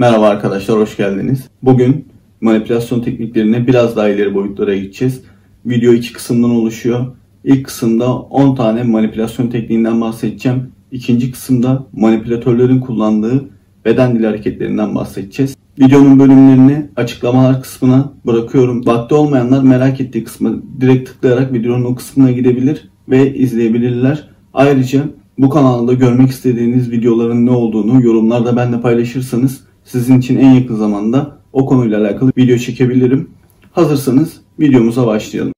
Merhaba arkadaşlar, hoş geldiniz. Bugün manipülasyon tekniklerine biraz daha ileri boyutlara gideceğiz. Video iki kısımdan oluşuyor. İlk kısımda 10 tane manipülasyon tekniğinden bahsedeceğim. İkinci kısımda manipülatörlerin kullandığı beden dili hareketlerinden bahsedeceğiz. Videonun bölümlerini açıklamalar kısmına bırakıyorum. Vakti olmayanlar merak ettiği kısmı direkt tıklayarak videonun o kısmına gidebilir ve izleyebilirler. Ayrıca bu kanalda görmek istediğiniz videoların ne olduğunu yorumlarda benimle paylaşırsanız sizin için en yakın zamanda o konuyla alakalı video çekebilirim. Hazırsanız videomuza başlayalım.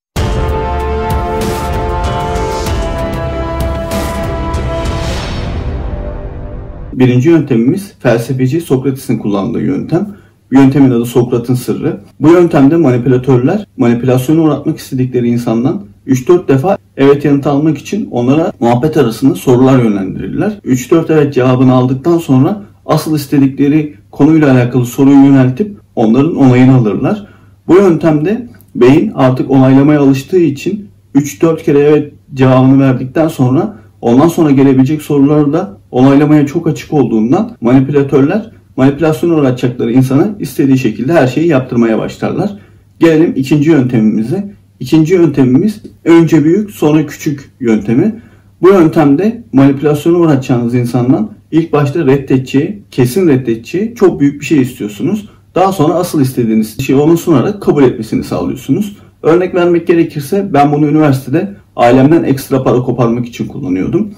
Birinci yöntemimiz felsefeci Sokrates'in kullandığı yöntem. Yöntemin adı Sokrat'ın sırrı. Bu yöntemde manipülatörler manipülasyona uğratmak istedikleri insandan 3-4 defa evet yanıtı almak için onlara muhabbet arasında sorular yönlendirirler. 3-4 evet cevabını aldıktan sonra asıl istedikleri konuyla alakalı soruyu yöneltip onların onayını alırlar. Bu yöntemde beyin artık onaylamaya alıştığı için 3-4 kere evet cevabını verdikten sonra ondan sonra gelebilecek soruları da onaylamaya çok açık olduğundan manipülatörler manipülasyon uğratacakları insana istediği şekilde her şeyi yaptırmaya başlarlar. Gelelim ikinci yöntemimize. İkinci yöntemimiz önce büyük sonra küçük yöntemi. Bu yöntemde manipülasyona uğratacağınız insandan ilk başta reddedeceği, kesin reddedeceği çok büyük bir şey istiyorsunuz. Daha sonra asıl istediğiniz şeyi onu sunarak kabul etmesini sağlıyorsunuz. Örnek vermek gerekirse ben bunu üniversitede ailemden ekstra para koparmak için kullanıyordum.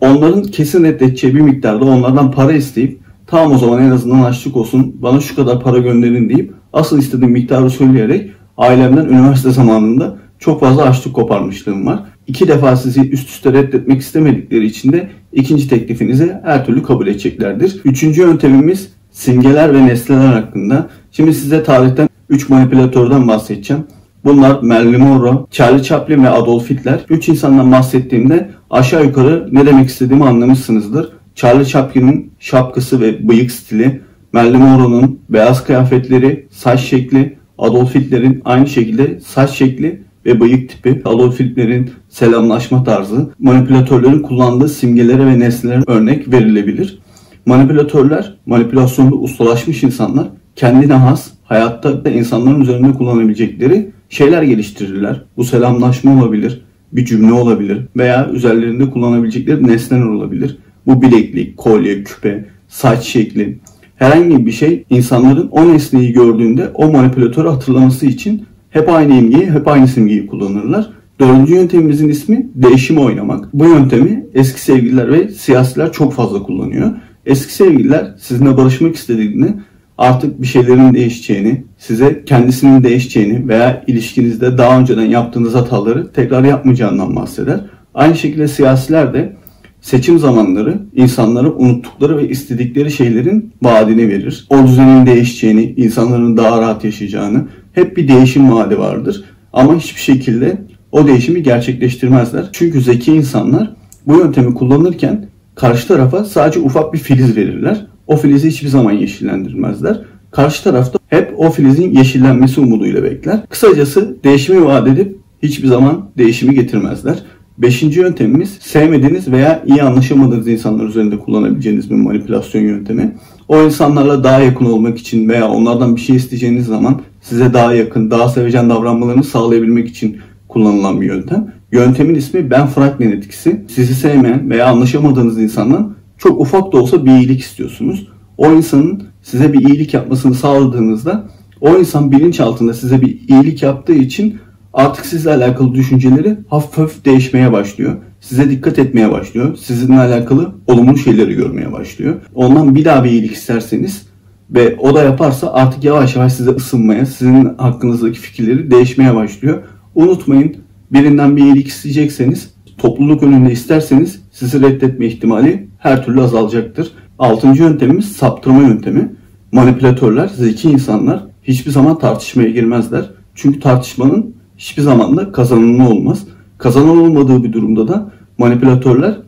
Onların kesin reddedeceği bir miktarda onlardan para isteyip tamam o zaman en azından açlık olsun bana şu kadar para gönderin deyip asıl istediğim miktarı söyleyerek ailemden üniversite zamanında çok fazla açlık koparmışlığım var. İki defa sizi üst üste reddetmek istemedikleri için de ikinci teklifinizi her türlü kabul edeceklerdir. Üçüncü yöntemimiz simgeler ve nesneler hakkında. Şimdi size tarihten 3 manipülatörden bahsedeceğim. Bunlar Marilyn Monroe, Charlie Chaplin ve Adolf Hitler. Üç insandan bahsettiğimde aşağı yukarı ne demek istediğimi anlamışsınızdır. Charlie Chaplin'in şapkası ve bıyık stili, Marilyn Monroe'nun beyaz kıyafetleri, saç şekli, Adolf Hitler'in aynı şekilde saç şekli ve bıyık tipi, Adolf Hitler'in selamlaşma tarzı, manipülatörlerin kullandığı simgelere ve nesnelere örnek verilebilir. Manipülatörler, manipülasyonda ustalaşmış insanlar kendine has, hayatta da insanların üzerinde kullanabilecekleri şeyler geliştirirler. Bu selamlaşma olabilir, bir cümle olabilir veya üzerlerinde kullanabilecekleri nesneler olabilir. Bu bileklik, kolye, küpe, saç şekli, herhangi bir şey insanların o nesneyi gördüğünde o manipülatörü hatırlaması için hep aynı imgeyi, hep aynı simgeyi kullanırlar. Dördüncü yöntemimizin ismi değişim oynamak. Bu yöntemi eski sevgililer ve siyasiler çok fazla kullanıyor. Eski sevgililer sizinle barışmak istediğinde artık bir şeylerin değişeceğini, size kendisinin değişeceğini veya ilişkinizde daha önceden yaptığınız hataları tekrar yapmayacağından bahseder. Aynı şekilde siyasiler de seçim zamanları insanlara unuttukları ve istedikleri şeylerin vaadini verir. O düzenin değişeceğini, insanların daha rahat yaşayacağını, hep bir değişim vaadi vardır. Ama hiçbir şekilde o değişimi gerçekleştirmezler. Çünkü zeki insanlar bu yöntemi kullanırken karşı tarafa sadece ufak bir filiz verirler. O filizi hiçbir zaman yeşillendirmezler. Karşı tarafta hep o filizin yeşillenmesi umuduyla bekler. Kısacası değişimi vaat edip hiçbir zaman değişimi getirmezler. Beşinci yöntemimiz sevmediğiniz veya iyi anlaşamadığınız insanlar üzerinde kullanabileceğiniz bir manipülasyon yöntemi. O insanlarla daha yakın olmak için veya onlardan bir şey isteyeceğiniz zaman size daha yakın, daha sevecen davranmalarını sağlayabilmek için kullanılan bir yöntem. Yöntemin ismi Ben Franklin etkisi. Sizi sevmeyen veya anlaşamadığınız insandan çok ufak da olsa bir iyilik istiyorsunuz. O insanın size bir iyilik yapmasını sağladığınızda o insan bilinçaltında size bir iyilik yaptığı için artık sizle alakalı düşünceleri hafif hafif değişmeye başlıyor. Size dikkat etmeye başlıyor. Sizinle alakalı olumlu şeyleri görmeye başlıyor. Ondan bir daha bir iyilik isterseniz ve o da yaparsa artık yavaş yavaş size ısınmaya, sizin hakkınızdaki fikirleri değişmeye başlıyor. Unutmayın birinden bir iyilik isteyecekseniz topluluk önünde isterseniz sizi reddetme ihtimali her türlü azalacaktır. Altıncı yöntemimiz saptırma yöntemi. Manipülatörler, zeki insanlar hiçbir zaman tartışmaya girmezler. Çünkü tartışmanın hiçbir zaman da kazananı olmaz. Kazanan olmadığı bir durumda da manipülatörler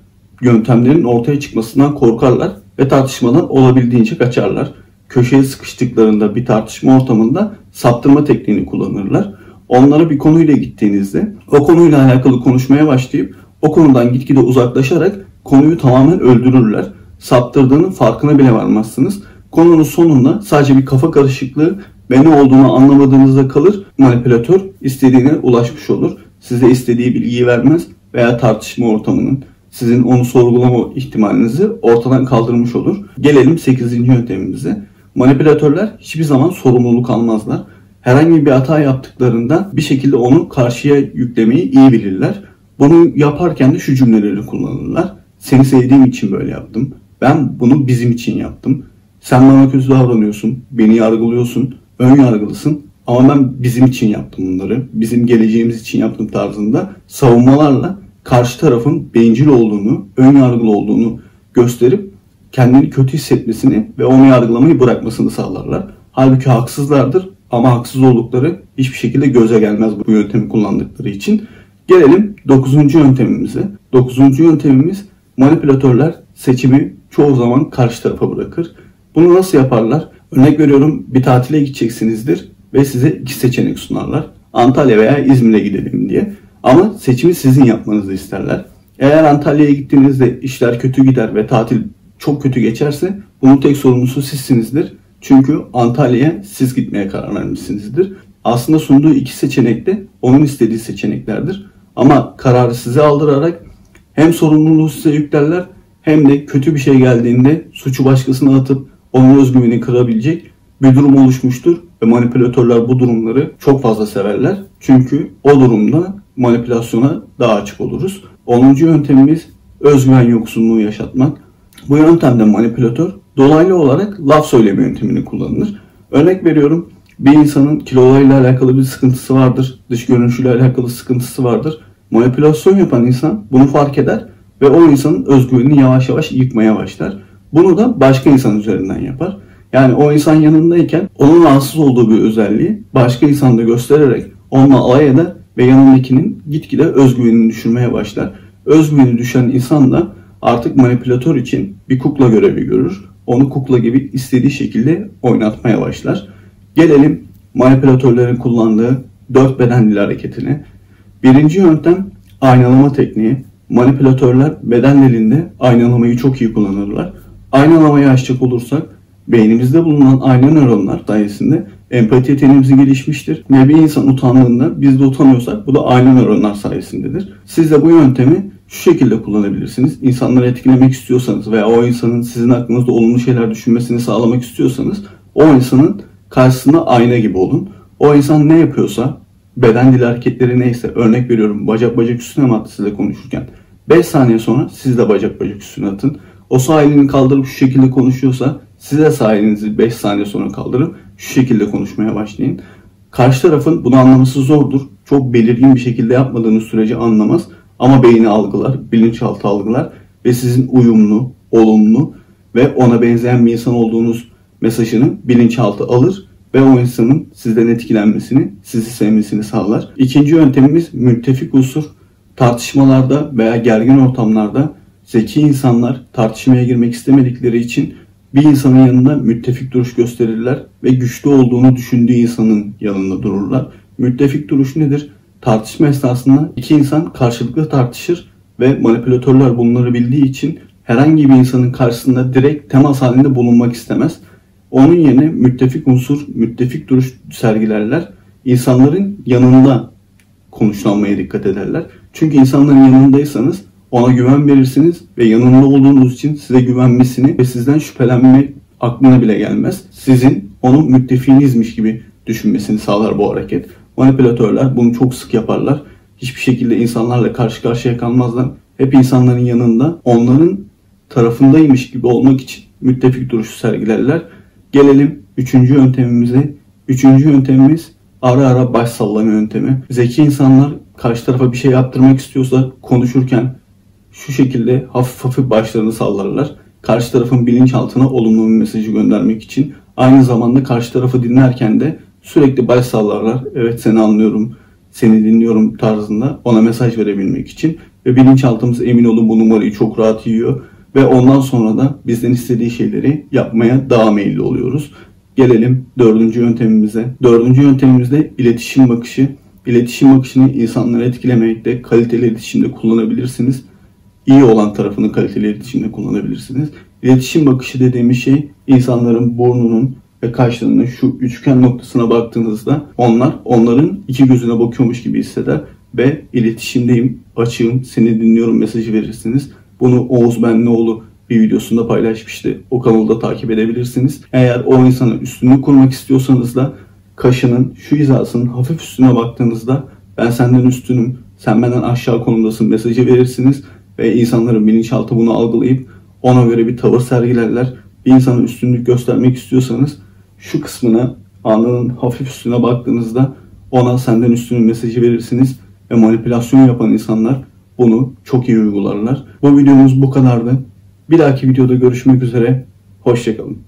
yöntemlerin ortaya çıkmasından korkarlar ve tartışmadan olabildiğince kaçarlar. Köşeye sıkıştıklarında bir tartışma ortamında saptırma tekniğini kullanırlar. Onlara bir konuyla gittiğinizde o konuyla alakalı konuşmaya başlayıp o konudan gitgide uzaklaşarak konuyu tamamen öldürürler. Saptırdığının farkına bile varmazsınız. Konunun sonunda sadece bir kafa karışıklığı ve ne olduğunu anlamadığınızda kalır. Manipülatör istediğine ulaşmış olur. Size istediği bilgiyi vermez veya tartışma ortamının sizin onu sorgulama ihtimalinizi ortadan kaldırmış olur. Gelelim 8. yöntemimize. Manipülatörler hiçbir zaman sorumluluk almazlar. Herhangi bir hata yaptıklarında bir şekilde onu karşıya yüklemeyi iyi bilirler. Bunu yaparken de şu cümleleri kullanırlar. Seni sevdiğim için böyle yaptım. Ben bunu bizim için yaptım. Sen bana kötü davranıyorsun, beni yargılıyorsun, ön yargılısın ama ben bizim için yaptım bunları. Bizim geleceğimiz için yaptım tarzında savunmalarla karşı tarafın bencil olduğunu, ön yargılı olduğunu gösterip kendini kötü hissetmesini ve onu yargılamayı bırakmasını sağlarlar. Halbuki haksızlardır ama haksız oldukları hiçbir şekilde göze gelmez bu yöntemi kullandıkları için. Gelelim 9. yöntemimize. 9. yöntemimiz manipülatörler seçimi çoğu zaman karşı tarafa bırakır. Bunu nasıl yaparlar? Örnek veriyorum bir tatile gideceksinizdir ve size iki seçenek sunarlar. Antalya veya İzmir'e gidelim diye. Ama seçimi sizin yapmanızı isterler. Eğer Antalya'ya gittiğinizde işler kötü gider ve tatil çok kötü geçerse bunun tek sorumlusu sizsinizdir. Çünkü Antalya'ya siz gitmeye karar vermişsinizdir. Aslında sunduğu iki seçenek de onun istediği seçeneklerdir. Ama kararı size aldırarak hem sorumluluğu size yüklerler hem de kötü bir şey geldiğinde suçu başkasına atıp onun özgüvenini kırabilecek bir durum oluşmuştur ve manipülatörler bu durumları çok fazla severler. Çünkü o durumda manipülasyona daha açık oluruz. 10. yöntemimiz özgüven yoksunluğu yaşatmak. Bu yöntemde manipülatör dolaylı olarak laf söyleme yöntemini kullanılır. Örnek veriyorum bir insanın kilolarıyla alakalı bir sıkıntısı vardır. Dış görünüşüyle alakalı sıkıntısı vardır. Manipülasyon yapan insan bunu fark eder ve o insanın özgüvenini yavaş yavaş yıkmaya başlar. Bunu da başka insan üzerinden yapar. Yani o insan yanındayken onun rahatsız olduğu bir özelliği başka insanda göstererek onunla alay eder ve yanındakinin gitgide özgüvenini düşürmeye başlar. Özgüveni düşen insan da artık manipülatör için bir kukla görevi görür. Onu kukla gibi istediği şekilde oynatmaya başlar. Gelelim manipülatörlerin kullandığı dört beden dili hareketine. Birinci yöntem aynalama tekniği. Manipülatörler bedenlerinde aynalamayı çok iyi kullanırlar. Aynalamayı açacak olursak beynimizde bulunan ayna nöronlar sayesinde empati yeteneğimiz gelişmiştir. Ve bir insan utandığında biz de utanıyorsak bu da ayna nöronlar sayesindedir. Siz de bu yöntemi şu şekilde kullanabilirsiniz. İnsanları etkilemek istiyorsanız veya o insanın sizin hakkınızda olumlu şeyler düşünmesini sağlamak istiyorsanız o insanın karşısında ayna gibi olun. O insan ne yapıyorsa beden dili hareketleri neyse örnek veriyorum bacak bacak üstüne mi attı size konuşurken 5 saniye sonra siz de bacak bacak üstüne atın. O sağ kaldırıp şu şekilde konuşuyorsa siz de sağ elinizi 5 saniye sonra kaldırıp şu şekilde konuşmaya başlayın. Karşı tarafın bunu anlaması zordur. Çok belirgin bir şekilde yapmadığınız sürece anlamaz. Ama beyni algılar, bilinçaltı algılar ve sizin uyumlu, olumlu ve ona benzeyen bir insan olduğunuz mesajını bilinçaltı alır ve o insanın sizden etkilenmesini, sizi sevmesini sağlar. İkinci yöntemimiz müttefik unsur. Tartışmalarda veya gergin ortamlarda zeki insanlar tartışmaya girmek istemedikleri için bir insanın yanında müttefik duruş gösterirler ve güçlü olduğunu düşündüğü insanın yanında dururlar. Müttefik duruş nedir? Tartışma esnasında iki insan karşılıklı tartışır ve manipülatörler bunları bildiği için herhangi bir insanın karşısında direkt temas halinde bulunmak istemez. Onun yerine müttefik unsur, müttefik duruş sergilerler. İnsanların yanında konuşlanmaya dikkat ederler. Çünkü insanların yanındaysanız ona güven verirsiniz ve yanında olduğunuz için size güvenmesini ve sizden şüphelenme aklına bile gelmez. Sizin onun müttefiğinizmiş gibi düşünmesini sağlar bu hareket. Manipülatörler bunu çok sık yaparlar. Hiçbir şekilde insanlarla karşı karşıya kalmazlar. Hep insanların yanında onların tarafındaymış gibi olmak için müttefik duruşu sergilerler. Gelelim üçüncü yöntemimize. Üçüncü yöntemimiz ara ara baş sallama yöntemi. Zeki insanlar karşı tarafa bir şey yaptırmak istiyorsa konuşurken şu şekilde hafif hafif başlarını sallarlar. Karşı tarafın bilinçaltına olumlu bir mesajı göndermek için. Aynı zamanda karşı tarafı dinlerken de sürekli baş sallarlar. Evet seni anlıyorum, seni dinliyorum tarzında ona mesaj verebilmek için. Ve bilinçaltımız emin olun bu numarayı çok rahat yiyor. Ve ondan sonra da bizden istediği şeyleri yapmaya daha meyilli oluyoruz. Gelelim dördüncü yöntemimize. Dördüncü yöntemimizde iletişim bakışı. İletişim bakışını insanları etkilemekte, kaliteli iletişimde kullanabilirsiniz. İyi olan tarafını kaliteli iletişimde kullanabilirsiniz. İletişim bakışı dediğimiz şey insanların burnunun ve kaşlarının şu üçgen noktasına baktığınızda onlar onların iki gözüne bakıyormuş gibi hisseder ve iletişimdeyim, açığım, seni dinliyorum mesajı verirsiniz. Bunu Oğuz Benlioğlu bir videosunda paylaşmıştı. O kanalda takip edebilirsiniz. Eğer o insana üstünlük kurmak istiyorsanız da kaşının şu hizasının hafif üstüne baktığınızda ben senden üstünüm, sen benden aşağı konumdasın mesajı verirsiniz ve insanların bilinçaltı bunu algılayıp ona göre bir tavır sergilerler. Bir insana üstünlük göstermek istiyorsanız şu kısmına alnının hafif üstüne baktığınızda ona senden üstünün mesajı verirsiniz ve manipülasyon yapan insanlar bunu çok iyi uygularlar. Bu videomuz bu kadardı. Bir dahaki videoda görüşmek üzere. Hoşçakalın.